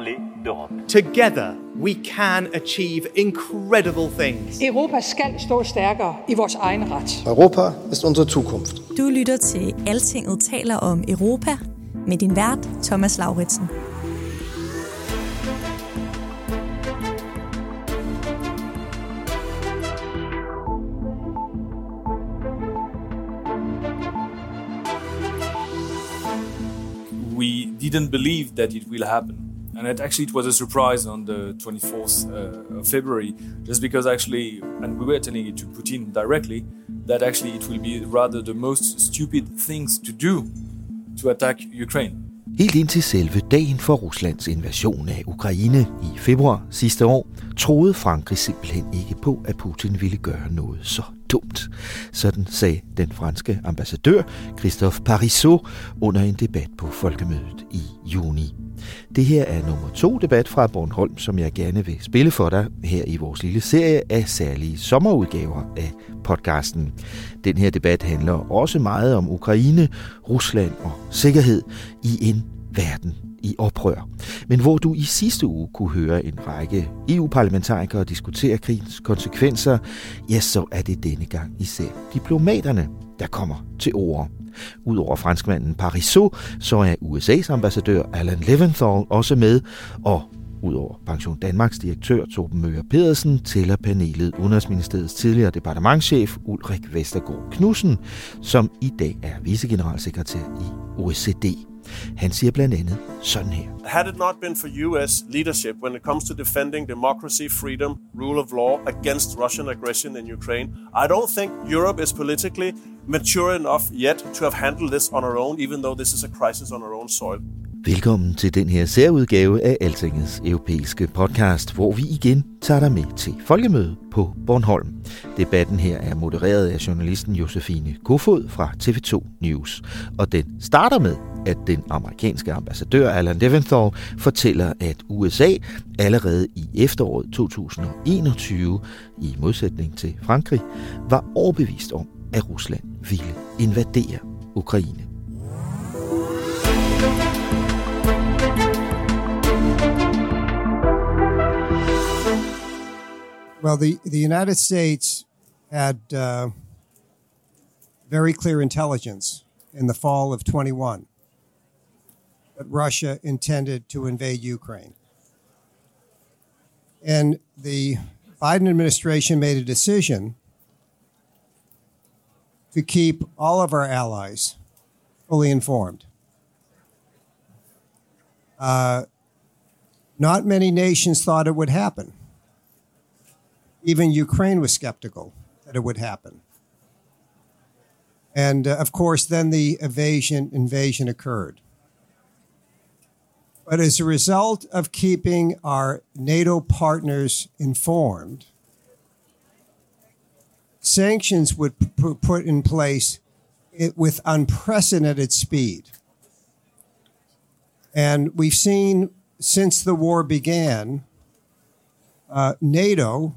parler d'Europe. Together, we can achieve incredible things. Europa skal stå stærkere i vores egen ret. Europa ist unsere Zukunft. Du lytter til Altinget taler om Europa med din vært Thomas Lauritsen. we didn't believe that it will happen. And it actually it was a surprise on the 24th uh, of February, just because actually, and we were telling it to Putin directly, that actually it will be rather the most stupid things to do to attack Ukraine. Helt indtil selve dagen for Ruslands invasion af Ukraine i februar sidste år, troede Frankrig simpelthen ikke på, at Putin ville gøre noget så dumt. Sådan sagde den franske ambassadør Christophe Parisot under en debat på folkemødet i juni. Det her er nummer to debat fra Bornholm, som jeg gerne vil spille for dig her i vores lille serie af særlige sommerudgaver af podcasten. Den her debat handler også meget om Ukraine, Rusland og sikkerhed i en verden i oprør. Men hvor du i sidste uge kunne høre en række EU-parlamentarikere diskutere krigens konsekvenser, ja, så er det denne gang især diplomaterne, der kommer til ord. Udover franskmanden Parisot, så er USA's ambassadør Alan Leventhal også med, og Udover Pension Danmarks direktør Torben Møger Pedersen tæller panelet Udenrigsministeriets tidligere departementschef Ulrik Vestergaard Knudsen, som i dag er vicegeneralsekretær i OECD. Han siger blandt andet sådan her. Had it not been for US leadership when it comes to defending democracy, freedom, rule of law against Russian aggression in Ukraine, I don't think Europe is politically mature enough yet to have handled this on our own, even though this is a crisis on our own soil. Velkommen til den her særudgave af Altingets europæiske podcast, hvor vi igen tager dig med til folkemødet på Bornholm. Debatten her er modereret af journalisten Josefine Kofod fra TV2 News, og den starter med, at den amerikanske ambassadør Alan Deventhal fortæller, at USA allerede i efteråret 2021, i modsætning til Frankrig, var overbevist om, at Rusland ville invadere Ukraine. Well, the, the United States had uh, very clear intelligence in the fall of 21 that Russia intended to invade Ukraine. And the Biden administration made a decision to keep all of our allies fully informed. Uh, not many nations thought it would happen. Even Ukraine was skeptical that it would happen. And uh, of course, then the invasion, invasion occurred. But as a result of keeping our NATO partners informed, sanctions would p- put in place it, with unprecedented speed. And we've seen since the war began, uh, NATO,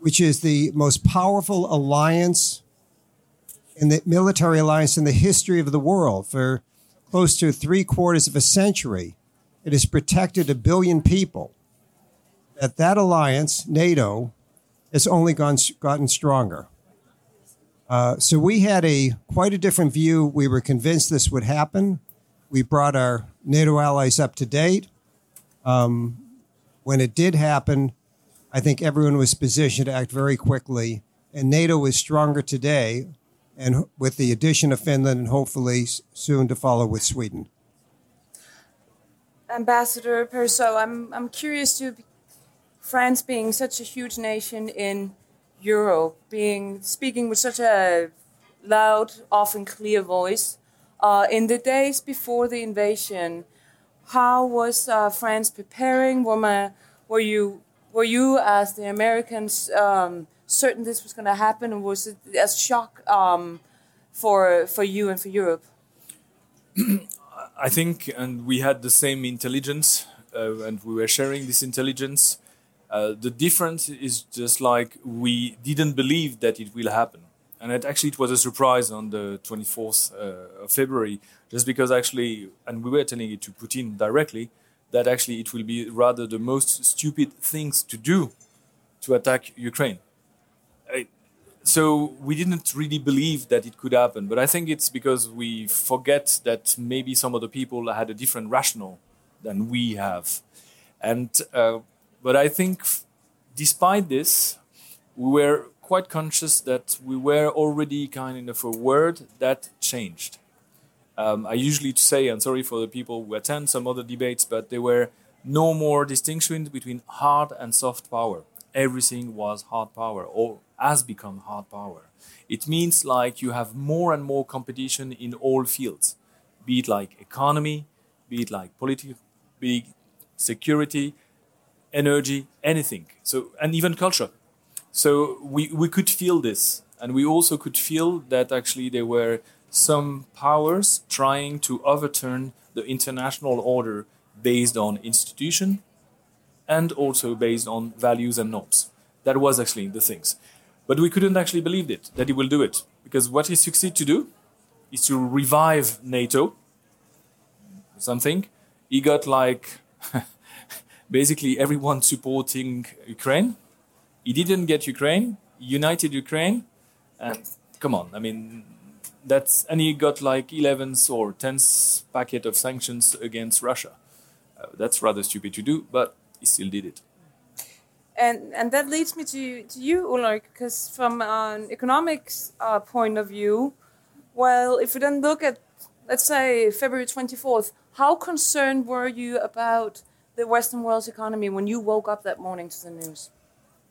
which is the most powerful alliance in the military alliance in the history of the world for close to three quarters of a century. It has protected a billion people. That that alliance, NATO, has only gone, gotten stronger. Uh, so we had a quite a different view. We were convinced this would happen. We brought our NATO allies up to date. Um, when it did happen, I think everyone was positioned to act very quickly, and NATO is stronger today, and with the addition of Finland and hopefully soon to follow with Sweden. Ambassador Parisot, I'm I'm curious to France being such a huge nation in Europe, being speaking with such a loud, often clear voice. Uh, in the days before the invasion, how was uh, France preparing? Were, my, were you were you, as the Americans, um, certain this was going to happen, or was it a shock um, for for you and for Europe? I think, and we had the same intelligence, uh, and we were sharing this intelligence. Uh, the difference is just like we didn't believe that it will happen, and it actually it was a surprise on the 24th uh, of February, just because actually, and we were telling it to Putin directly that actually it will be rather the most stupid things to do to attack Ukraine. So we didn't really believe that it could happen, but I think it's because we forget that maybe some of the people had a different rationale than we have, and uh, but I think despite this, we were quite conscious that we were already kind of a word that changed. Um, I usually say, and sorry for the people who attend some other debates, but there were no more distinction between hard and soft power. Everything was hard power or has become hard power. It means like you have more and more competition in all fields, be it like economy, be it like political, be it security, energy, anything. So and even culture. So we, we could feel this, and we also could feel that actually there were some powers trying to overturn the international order based on institution and also based on values and norms. That was actually the things. But we couldn't actually believe it, that he will do it. Because what he succeeded to do is to revive NATO, something. He got like basically everyone supporting Ukraine. He didn't get Ukraine, united Ukraine, and come on, I mean, that's and he got like 11th or 10th packet of sanctions against Russia. Uh, that's rather stupid to do, but he still did it. And and that leads me to to you, Ulrik, because from an economics uh, point of view, well, if we then look at let's say February 24th, how concerned were you about the Western world's economy when you woke up that morning to the news?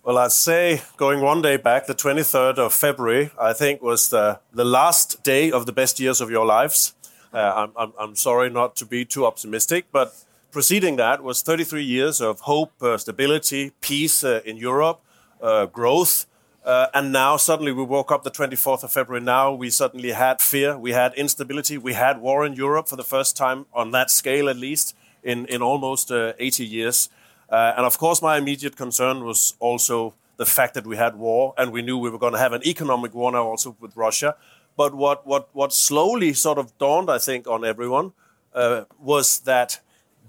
Well, I'd say going one day back, the 23rd of February, I think was the, the last day of the best years of your lives. Uh, I'm, I'm, I'm, sorry not to be too optimistic, but preceding that was 33 years of hope, uh, stability, peace uh, in Europe, uh, growth. Uh, and now suddenly we woke up the 24th of February. Now we suddenly had fear, we had instability, we had war in Europe for the first time on that scale, at least in, in almost uh, 80 years. Uh, and of course, my immediate concern was also the fact that we had war, and we knew we were going to have an economic war now also with Russia. But what what what slowly sort of dawned, I think, on everyone uh, was that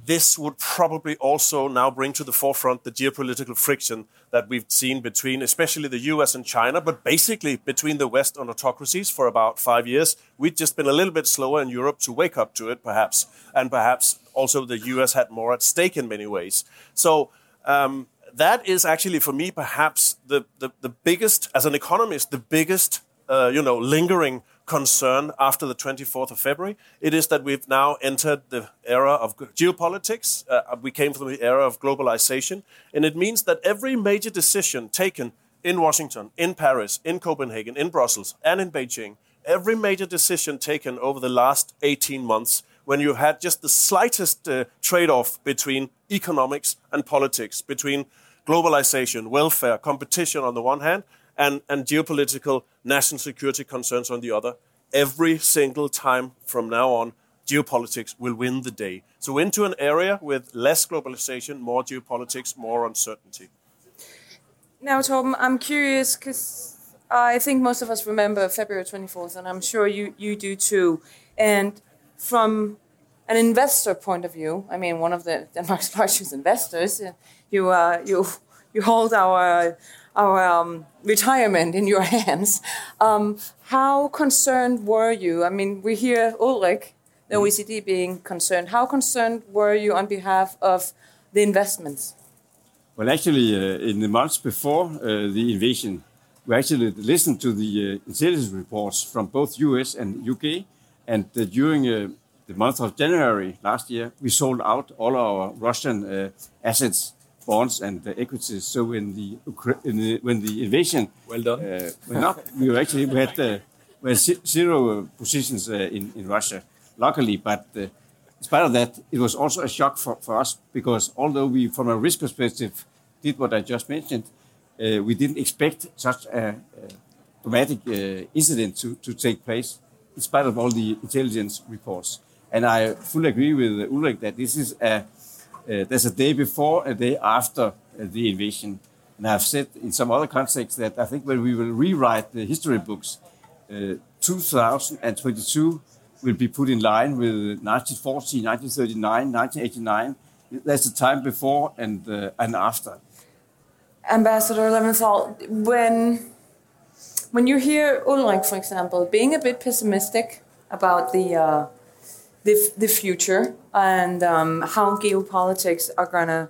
this would probably also now bring to the forefront the geopolitical friction that we've seen between, especially the US and China, but basically between the West and autocracies for about five years. We've just been a little bit slower in Europe to wake up to it, perhaps, and perhaps also the US had more at stake in many ways. So um, that is actually, for me, perhaps the, the, the biggest, as an economist, the biggest, uh, you know, lingering concern after the 24th of February. It is that we've now entered the era of geopolitics. Uh, we came from the era of globalization. And it means that every major decision taken in Washington, in Paris, in Copenhagen, in Brussels, and in Beijing, every major decision taken over the last 18 months, when you had just the slightest uh, trade off between economics and politics, between globalization, welfare, competition on the one hand, and, and geopolitical national security concerns on the other. Every single time from now on, geopolitics will win the day. So, into an area with less globalization, more geopolitics, more uncertainty. Now, Tom, I'm curious because I think most of us remember February 24th, and I'm sure you, you do too. And from an investor point of view, I mean, one of the Denmark's largest investors, you, uh, you, you hold our our um, retirement in your hands. Um, how concerned were you? I mean, we hear Ulrik, the mm. OECD, being concerned. How concerned were you on behalf of the investments? Well, actually, uh, in the months before uh, the invasion, we actually listened to the uh, intelligence reports from both US and UK. And uh, during uh, the month of January last year, we sold out all our Russian uh, assets bonds and the equities. So when the, in the when the invasion well done uh, went up, we were actually we had uh, were zero positions uh, in, in Russia, luckily. But uh, in spite of that, it was also a shock for, for us because although we, from a risk perspective, did what I just mentioned, uh, we didn't expect such a, a dramatic uh, incident to, to take place, in spite of all the intelligence reports. And I fully agree with Ulrik that this is a there's a day before, a day after uh, the invasion. And I've said in some other contexts that I think when we will rewrite the history books, uh, 2022 will be put in line with 1940, 1939, 1989. There's a time before and uh, and after. Ambassador Leventhal, when when you hear Ulrik, for example, being a bit pessimistic about the uh, the, the future and um, how geopolitics are going to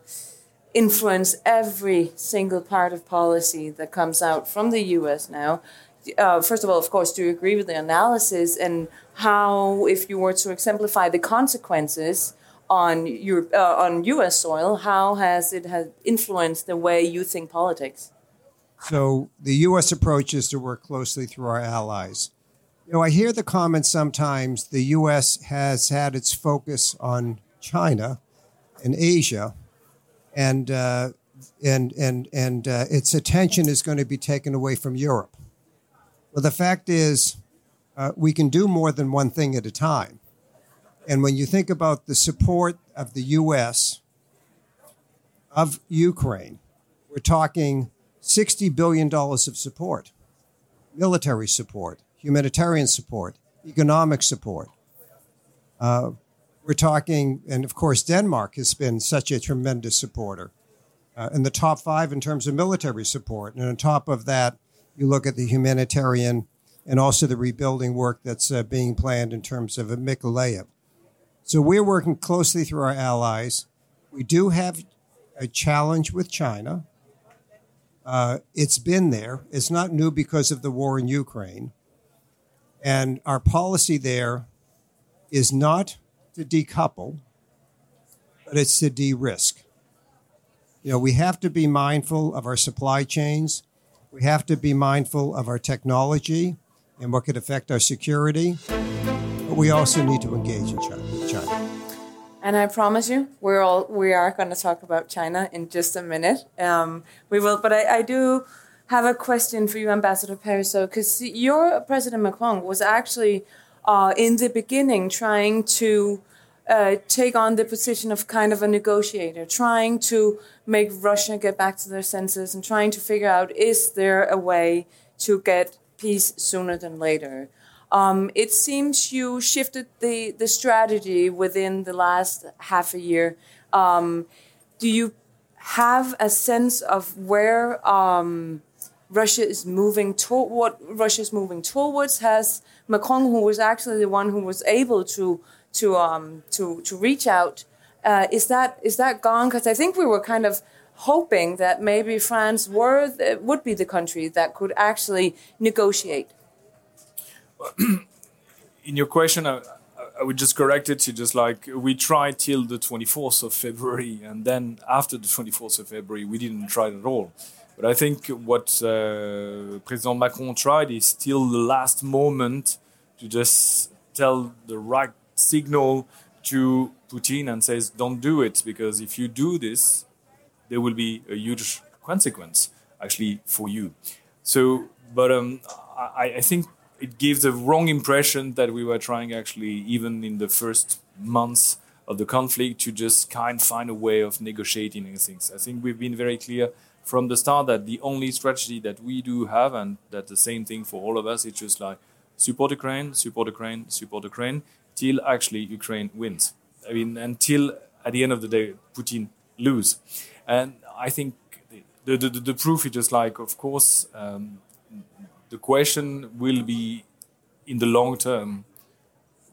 influence every single part of policy that comes out from the US now. Uh, first of all, of course, do you agree with the analysis and how, if you were to exemplify the consequences on your uh, on U.S. soil, how has it has influenced the way you think politics? So the U.S. approach is to work closely through our allies. You know, I hear the comment sometimes the U.S. has had its focus on China and Asia, and uh, and and and uh, its attention is going to be taken away from Europe. Well, the fact is, uh, we can do more than one thing at a time. And when you think about the support of the U.S. of Ukraine, we're talking $60 billion of support, military support, humanitarian support, economic support. Uh, we're talking, and of course, Denmark has been such a tremendous supporter uh, in the top five in terms of military support. And on top of that, you look at the humanitarian and also the rebuilding work that's uh, being planned in terms of Mykolaiv. So we're working closely through our allies. We do have a challenge with China. Uh, it's been there. It's not new because of the war in Ukraine. And our policy there is not to decouple, but it's to de risk. You know, we have to be mindful of our supply chains. We have to be mindful of our technology and what could affect our security. But we also need to engage in China. And I promise you, we're all we are going to talk about China in just a minute. Um, we will, but I, I do have a question for you, Ambassador Parisot, because your President Macron was actually uh, in the beginning trying to uh, take on the position of kind of a negotiator, trying to make Russia get back to their senses and trying to figure out is there a way to get peace sooner than later. Um, it seems you shifted the, the strategy within the last half a year. Um, do you have a sense of where um, Russia is moving toward what Russia is moving towards. Has Macron, who was actually the one who was able to to um, to to reach out, uh, is that is that gone? Because I think we were kind of hoping that maybe France were would be the country that could actually negotiate. In your question, I, I would just correct it to just like we tried till the 24th of February, and then after the 24th of February, we didn't try at all. But I think what uh, President Macron tried is still the last moment to just tell the right signal to Putin and says, don't do it, because if you do this, there will be a huge consequence actually for you. So, but um, I, I think it gives a wrong impression that we were trying actually, even in the first months of the conflict, to just kind find a way of negotiating things. I think we've been very clear from the start that the only strategy that we do have, and that the same thing for all of us, it's just like support Ukraine, support Ukraine, support Ukraine, till actually Ukraine wins. I mean, until at the end of the day, Putin lose. And I think the, the, the, the proof is just like, of course, um, the question will be in the long term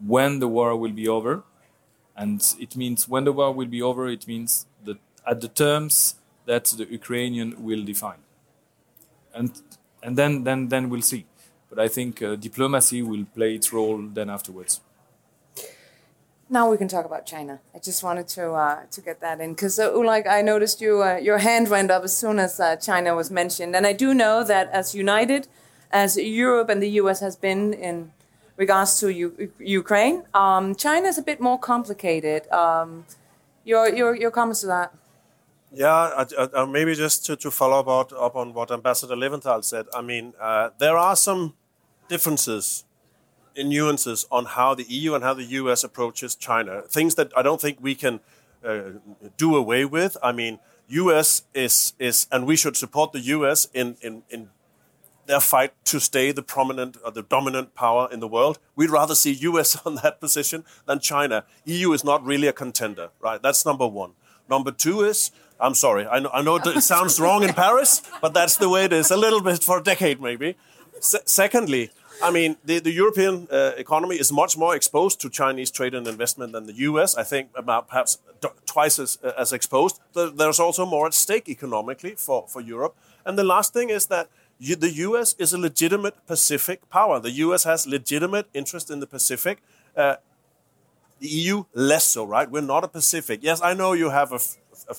when the war will be over. And it means when the war will be over, it means that at the terms that the Ukrainian will define. And, and then, then, then we'll see. But I think uh, diplomacy will play its role then afterwards. Now we can talk about China. I just wanted to uh, to get that in because, uh, like, I noticed you uh, your hand went up as soon as uh, China was mentioned, and I do know that as United as Europe and the US has been in regards to U- Ukraine. Um, China is a bit more complicated. Um, your, your, your comments to that? Yeah, I, I, uh, maybe just to, to follow up, up on what Ambassador Leventhal said. I mean, uh, there are some differences in nuances on how the EU and how the US approaches China. Things that I don't think we can uh, do away with. I mean, US is is, and we should support the US in in in their fight to stay the prominent or the dominant power in the world. We'd rather see US on that position than China. EU is not really a contender, right? That's number one. Number two is, I'm sorry, I know, I know it sounds wrong in Paris, but that's the way it is, a little bit for a decade maybe. Se- secondly, I mean, the, the European uh, economy is much more exposed to Chinese trade and investment than the US. I think about perhaps twice as, uh, as exposed. There's also more at stake economically for, for Europe. And the last thing is that you, the US is a legitimate Pacific power. The US has legitimate interest in the Pacific. Uh, the EU less so, right? We're not a Pacific. Yes, I know you have a, a,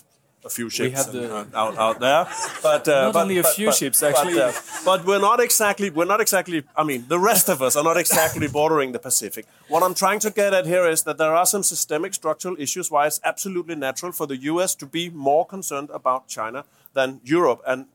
a few ships the, uh, out, out there, but uh, not but, only a but, few but, ships actually. But, uh, but, we're not exactly. We're not exactly. I mean, the rest of us are not exactly bordering the Pacific. What I'm trying to get at here is that there are some systemic structural issues why it's absolutely natural for the U.S. to be more concerned about China than Europe, and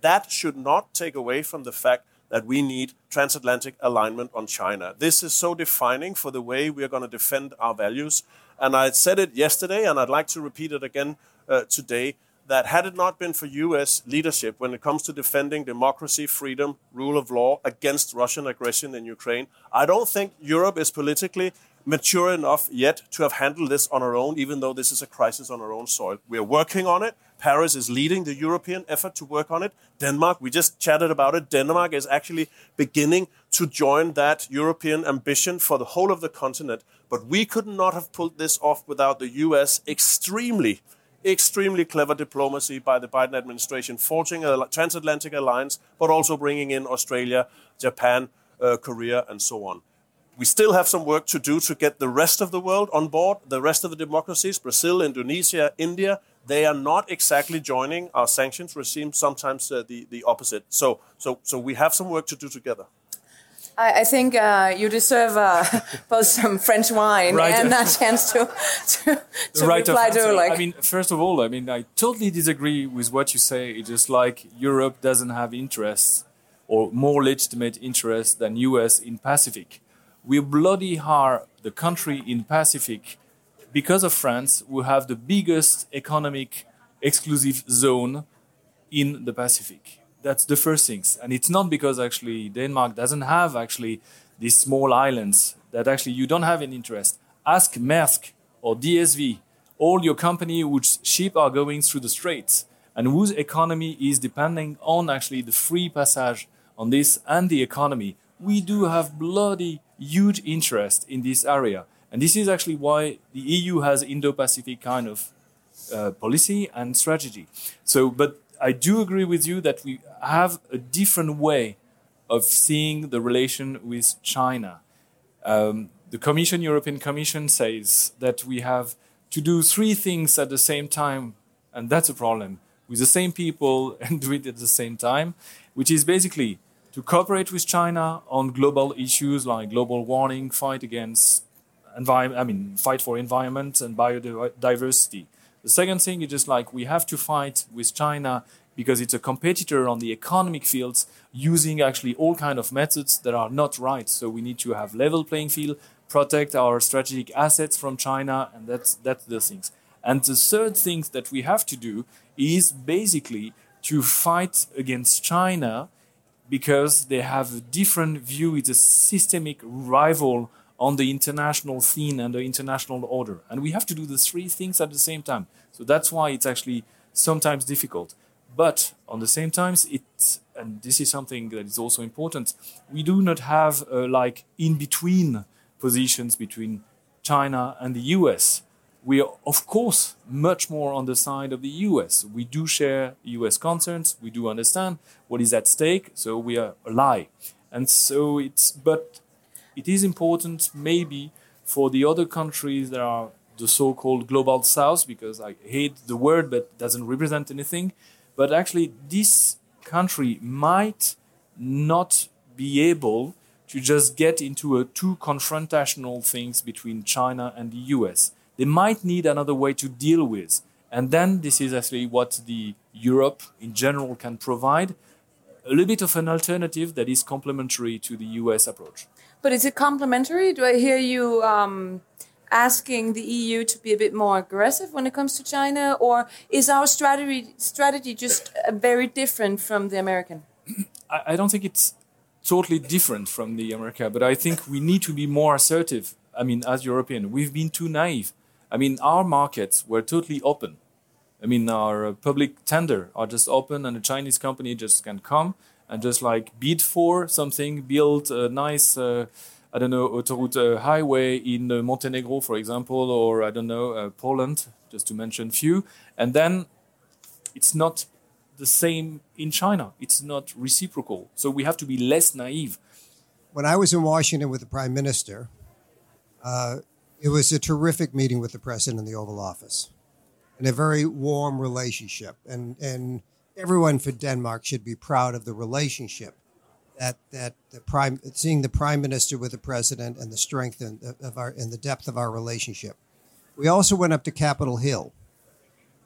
that should not take away from the fact that we need transatlantic alignment on China. This is so defining for the way we are going to defend our values. And I said it yesterday, and I'd like to repeat it again uh, today that had it not been for US leadership when it comes to defending democracy, freedom, rule of law against Russian aggression in Ukraine, I don't think Europe is politically mature enough yet to have handled this on our own, even though this is a crisis on our own soil. We're working on it. Paris is leading the European effort to work on it. Denmark, we just chatted about it. Denmark is actually beginning to join that European ambition for the whole of the continent. But we could not have pulled this off without the US extremely, extremely clever diplomacy by the Biden administration, forging a transatlantic alliance, but also bringing in Australia, Japan, uh, Korea, and so on we still have some work to do to get the rest of the world on board, the rest of the democracies, Brazil, Indonesia, India. They are not exactly joining our sanctions regime, sometimes uh, the, the opposite. So, so, so we have some work to do together. I, I think uh, you deserve uh, both some French wine right. and a chance to, to, to right reply to. Like, I mean, first of all, I mean, I totally disagree with what you say. It's just like Europe doesn't have interests or more legitimate interests than US in Pacific we bloody are the country in Pacific because of France we have the biggest economic exclusive zone in the Pacific. That's the first things. And it's not because actually Denmark doesn't have actually these small islands that actually you don't have an interest. Ask Maersk or DSV, all your company which ship are going through the straits and whose economy is depending on actually the free passage on this and the economy. We do have bloody huge interest in this area. And this is actually why the EU has Indo-Pacific kind of uh, policy and strategy. So, but I do agree with you that we have a different way of seeing the relation with China. Um, the Commission, European Commission, says that we have to do three things at the same time, and that's a problem with the same people and do it at the same time, which is basically to cooperate with China on global issues like global warming, fight against environment, I mean, fight for environment and biodiversity. The second thing is just like we have to fight with China because it's a competitor on the economic fields using actually all kind of methods that are not right. So we need to have level playing field, protect our strategic assets from China, and that's that's the things. And the third thing that we have to do is basically to fight against China because they have a different view. It's a systemic rival on the international scene and the international order. And we have to do the three things at the same time. So that's why it's actually sometimes difficult. But on the same time, it's, and this is something that is also important, we do not have uh, like in between positions between China and the US we are, of course, much more on the side of the US. We do share US concerns. We do understand what is at stake. So we are ally. And so it's, but it is important maybe for the other countries that are the so-called global south, because I hate the word, but doesn't represent anything. But actually, this country might not be able to just get into a two confrontational things between China and the US. They might need another way to deal with. And then this is actually what the Europe in general can provide a little bit of an alternative that is complementary to the US approach. But is it complementary? Do I hear you um, asking the EU to be a bit more aggressive when it comes to China, or is our strategy strategy just uh, very different from the American? I, I don't think it's totally different from the America, but I think we need to be more assertive. I mean, as European, we've been too naive. I mean, our markets were totally open. I mean, our uh, public tender are just open, and a Chinese company just can come and just like bid for something, build a nice, uh, I don't know, autoroute uh, highway in uh, Montenegro, for example, or I don't know, uh, Poland, just to mention few, and then it's not the same in China. It's not reciprocal. So we have to be less naive. When I was in Washington with the Prime Minister, uh, it was a terrific meeting with the President in the Oval Office and a very warm relationship. And, and everyone for Denmark should be proud of the relationship that, that the prime, seeing the Prime Minister with the President and the strength and, of our, and the depth of our relationship. We also went up to Capitol Hill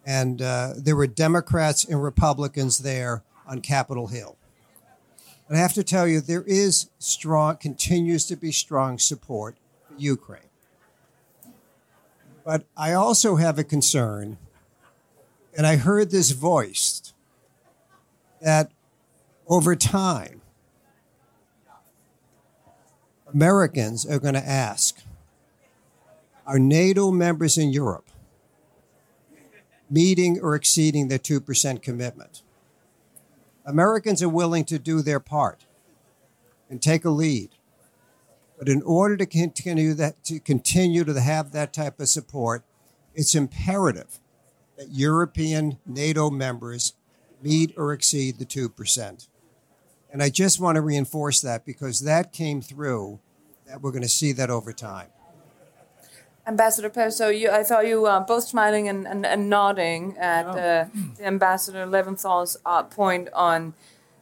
and uh, there were Democrats and Republicans there on Capitol Hill. And I have to tell you, there is strong, continues to be strong support for Ukraine. But I also have a concern, and I heard this voiced, that over time, Americans are going to ask, are NATO members in Europe meeting or exceeding their 2% commitment. Americans are willing to do their part and take a lead. But in order to continue that to continue to have that type of support, it's imperative that European NATO members meet or exceed the 2%. And I just want to reinforce that because that came through that we're going to see that over time. Ambassador Parisot, you, I thought you were both smiling and, and, and nodding at uh, the Ambassador Leventhal's uh, point on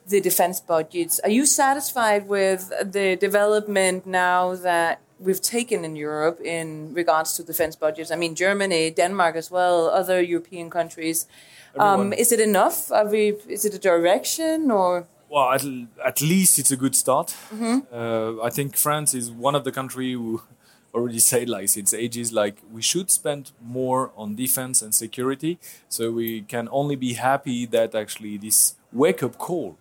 the defense budgets. Are you satisfied with the development now that we've taken in Europe in regards to defense budgets? I mean, Germany, Denmark as well, other European countries. Um, is it enough? Are we, is it a direction or? Well, at, at least it's a good start. Mhm. Uh, I think France is one of the countries who already said like since ages like we should spend more on defense and security so we can only be happy that actually this wake up call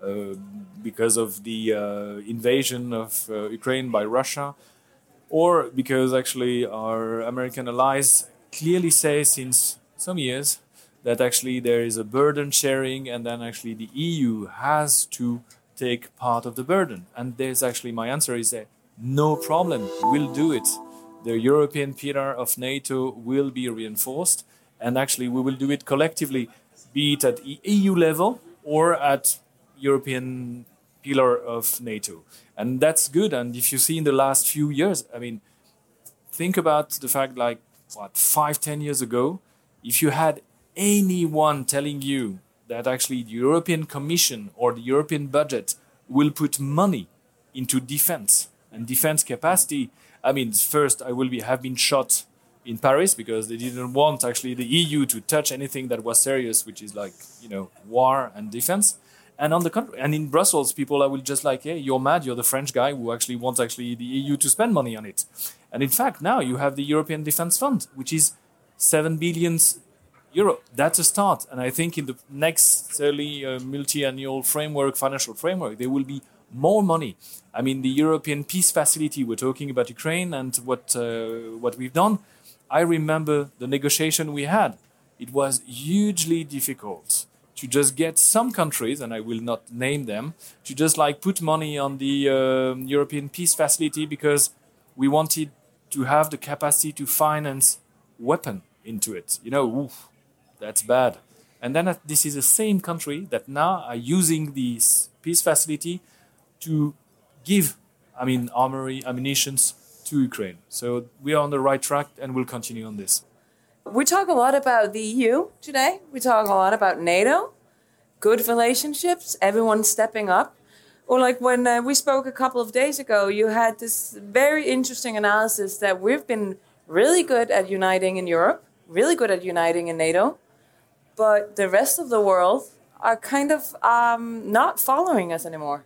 uh, because of the uh, invasion of uh, Ukraine by Russia or because actually our American allies clearly say since some years that actually there is a burden sharing and then actually the EU has to take part of the burden and there's actually my answer is that no problem, we'll do it. The European pillar of NATO will be reinforced, and actually, we will do it collectively, be it at EU level or at European pillar of NATO. And that's good. And if you see in the last few years, I mean, think about the fact like, what, five, ten years ago, if you had anyone telling you that actually the European Commission or the European budget will put money into defense, and defense capacity. I mean, first I will be have been shot in Paris because they didn't want actually the EU to touch anything that was serious, which is like you know war and defense. And on the country, and in Brussels, people I will just like, hey, you're mad. You're the French guy who actually wants actually the EU to spend money on it. And in fact, now you have the European Defense Fund, which is seven billions euro. That's a start. And I think in the next certainly uh, multi-annual framework, financial framework, there will be more money. I mean, the European Peace Facility. We're talking about Ukraine and what uh, what we've done. I remember the negotiation we had. It was hugely difficult to just get some countries, and I will not name them, to just like put money on the uh, European Peace Facility because we wanted to have the capacity to finance weapon into it. You know, oof, that's bad. And then this is the same country that now are using this peace facility to give, I mean, armory, ammunitions to Ukraine. So we are on the right track and we'll continue on this. We talk a lot about the EU today. We talk a lot about NATO, good relationships, everyone stepping up. Or like when uh, we spoke a couple of days ago, you had this very interesting analysis that we've been really good at uniting in Europe, really good at uniting in NATO, but the rest of the world are kind of um, not following us anymore.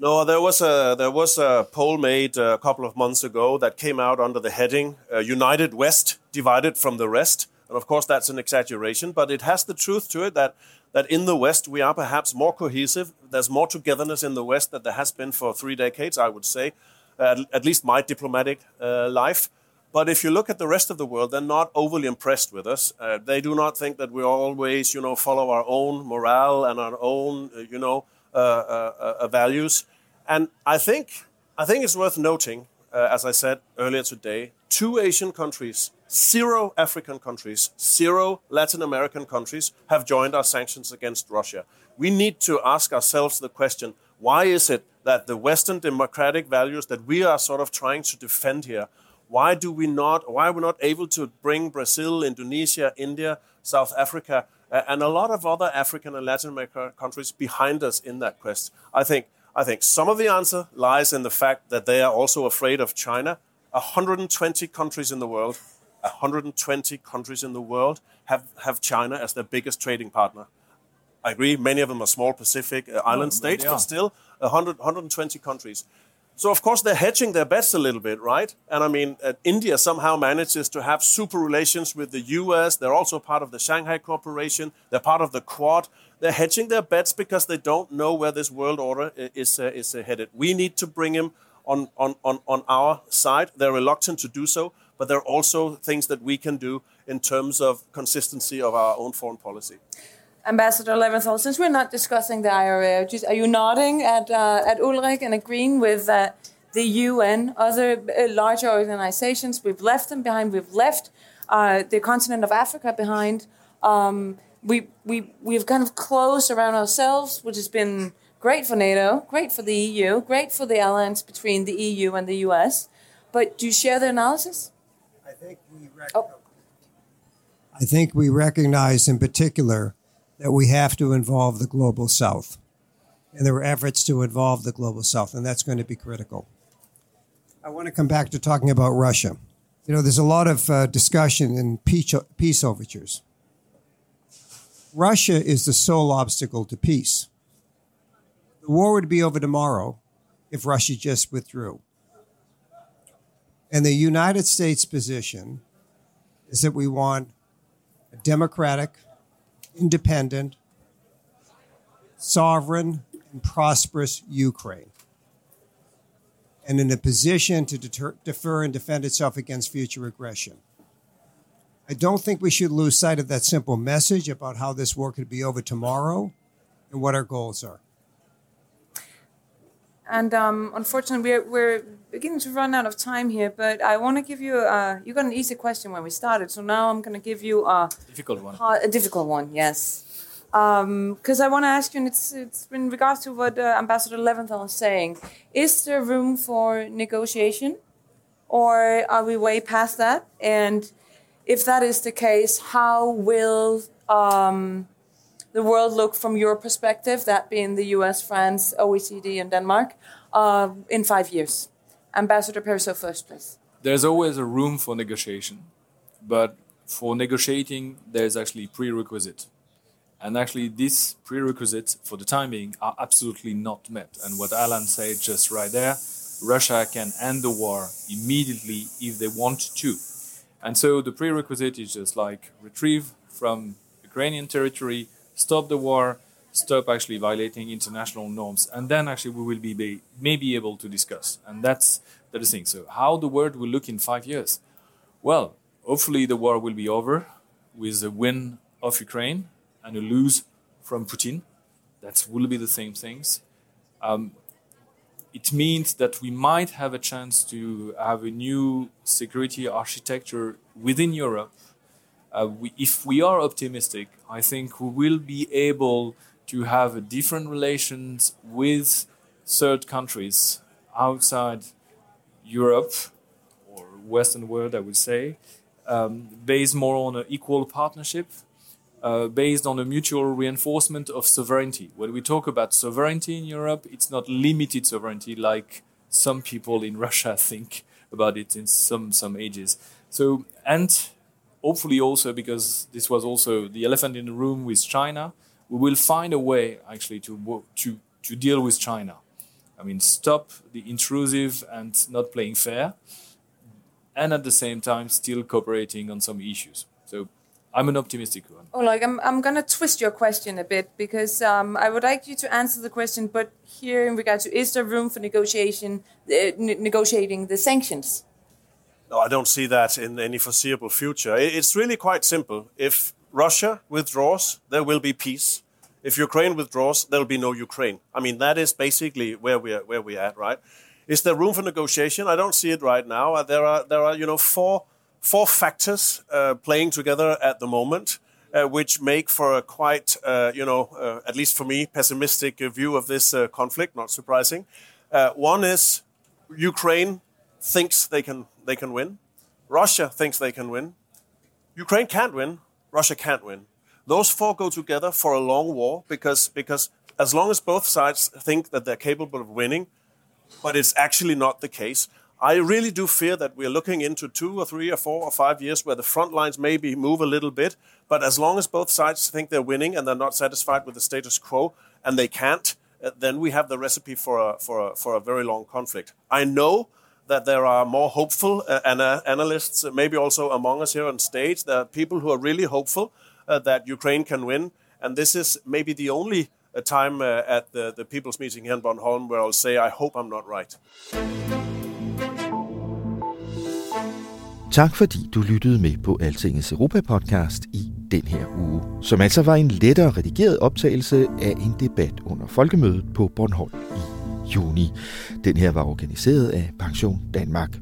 No, there was a there was a poll made a couple of months ago that came out under the heading uh, "United West divided from the rest," and of course that's an exaggeration, but it has the truth to it that that in the West we are perhaps more cohesive. There's more togetherness in the West than there has been for three decades, I would say, uh, at least my diplomatic uh, life. But if you look at the rest of the world, they're not overly impressed with us. Uh, they do not think that we always, you know, follow our own morale and our own, uh, you know, uh, uh, uh, values. And I think I think it's worth noting, uh, as I said earlier today, two Asian countries, zero African countries, zero Latin American countries have joined our sanctions against Russia. We need to ask ourselves the question: Why is it that the Western democratic values that we are sort of trying to defend here why do we not? Why are we not able to bring Brazil, Indonesia, India, South Africa, uh, and a lot of other African and Latin American countries behind us in that quest? I think. I think some of the answer lies in the fact that they are also afraid of China. 120 countries in the world, 120 countries in the world have, have China as their biggest trading partner. I agree, many of them are small Pacific uh, island states, but still 100, 120 countries. So of course they're hedging their bets a little bit, right? And I mean, uh, India somehow manages to have super relations with the U.S. They're also part of the Shanghai Cooperation. They're part of the Quad. They're hedging their bets because they don't know where this world order is uh, is uh, headed. We need to bring him on, on on on our side. They're reluctant to do so, but there are also things that we can do in terms of consistency of our own foreign policy. Ambassador Leventhal, since we're not discussing the IRA, just, are you nodding at uh, at Ulrik and agreeing with uh, the UN, other uh, larger organizations? We've left them behind. We've left uh, the continent of Africa behind. Um, we we we've kind of closed around ourselves, which has been great for NATO, great for the EU, great for the alliance between the EU and the US. But do you share the analysis? I think we. Rec- oh. I think we recognize in particular that we have to involve the global south. And there were efforts to involve the global south, and that's going to be critical. I want to come back to talking about Russia. You know, there's a lot of uh, discussion in peace, peace overtures. Russia is the sole obstacle to peace. The war would be over tomorrow if Russia just withdrew. And the United States position is that we want a democratic, independent, sovereign, and prosperous Ukraine, and in a position to deter, defer and defend itself against future aggression. I don't think we should lose sight of that simple message about how this war could be over tomorrow and what our goals are. And um, unfortunately, we're, we're beginning to run out of time here, but I want to give you a, you got an easy question when we started, so now I'm going to give you a difficult one. A difficult one, yes. Because um, I want to ask you, and it's, it's in regards to what uh, Ambassador Leventhal is saying, is there room for negotiation, or are we way past that? And if that is the case, how will um, the world look from your perspective, that being the US, France, OECD, and Denmark, uh, in five years? Ambassador first, please. There's always a room for negotiation, but for negotiating, there's actually a prerequisite. And actually, these prerequisites, for the time being, are absolutely not met. And what Alan said just right there, Russia can end the war immediately if they want to. And so the prerequisite is just like retrieve from Ukrainian territory, stop the war, stop actually violating international norms, and then actually we will be maybe able to discuss. And that's the thing. So how the world will look in five years? Well, hopefully the war will be over with a win of Ukraine and a lose from Putin. That will be the same things. Um, it means that we might have a chance to have a new security architecture within Europe. Uh, we, if we are optimistic, I think we will be able to have a different relations with third countries outside Europe or Western world, I would say, um, based more on an equal partnership. uh, based on a mutual reinforcement of sovereignty. When we talk about sovereignty in Europe, it's not limited sovereignty like some people in Russia think about it in some some ages. So and hopefully also because this was also the elephant in the room with China, we will find a way actually to to to deal with China. I mean, stop the intrusive and not playing fair, and at the same time still cooperating on some issues. So I'm an optimistic one. Oh, like I'm, I'm gonna twist your question a bit because um, I would like you to answer the question, but here in regard to is there room for negotiation, uh, negotiating the sanctions? No, I don't see that in any foreseeable future. It's really quite simple. If Russia withdraws, there will be peace. If Ukraine withdraws, there will be no Ukraine. I mean, that is basically where we are, where we are at, right? Is there room for negotiation? I don't see it right now. Uh, there are there are you know four four factors uh, playing together at the moment, uh, which make for a quite uh, you know uh, at least for me pessimistic view of this uh, conflict. Not surprising. one is Ukraine thinks they can they can win. Russia thinks they can win. Ukraine can't win. Russia can't win. Those four go together for a long war because because as long as both sides think that they're capable of winning, but it's actually not the case. I really do fear that we're looking into two or three or four or five years where the front lines maybe move a little bit, but as long as both sides think they're winning and they're not satisfied with the status quo and they can't, uh, then we have the recipe for a, for a, for a very long conflict. I know that there are more hopeful uh, ana- analysts, maybe also among us here on stage. There are people who are really hopeful uh, that Ukraine can win, and this is maybe the only uh, time uh, at the, the People's Meeting here in Bornholm where I'll say, I hope I'm not right. Tak fordi du lyttede med på Altingets Europa-podcast i den her uge, som altså var en lettere redigeret optagelse af en debat under folkemødet på Bornholm i juni. Den her var organiseret af Pension Danmark.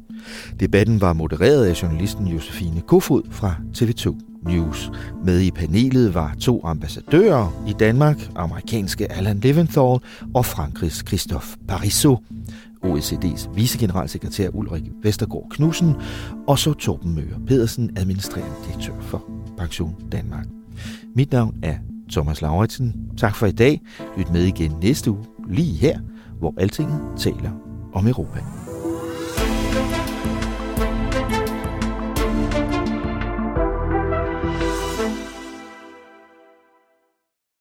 Debatten var modereret af journalisten Josefine Kofod fra TV2 News. Med i panelet var to ambassadører i Danmark, amerikanske Alan Leventhal og Frankrigs Christophe Parisot. OECD's vicegeneralsekretær Ulrik Vestergaard Knudsen, og så Torben Møger Pedersen, administrerende direktør for Pension Danmark. Mit navn er Thomas Lauritsen. Tak for i dag. Lyt med igen næste uge, lige her, hvor Altinget taler om Europa.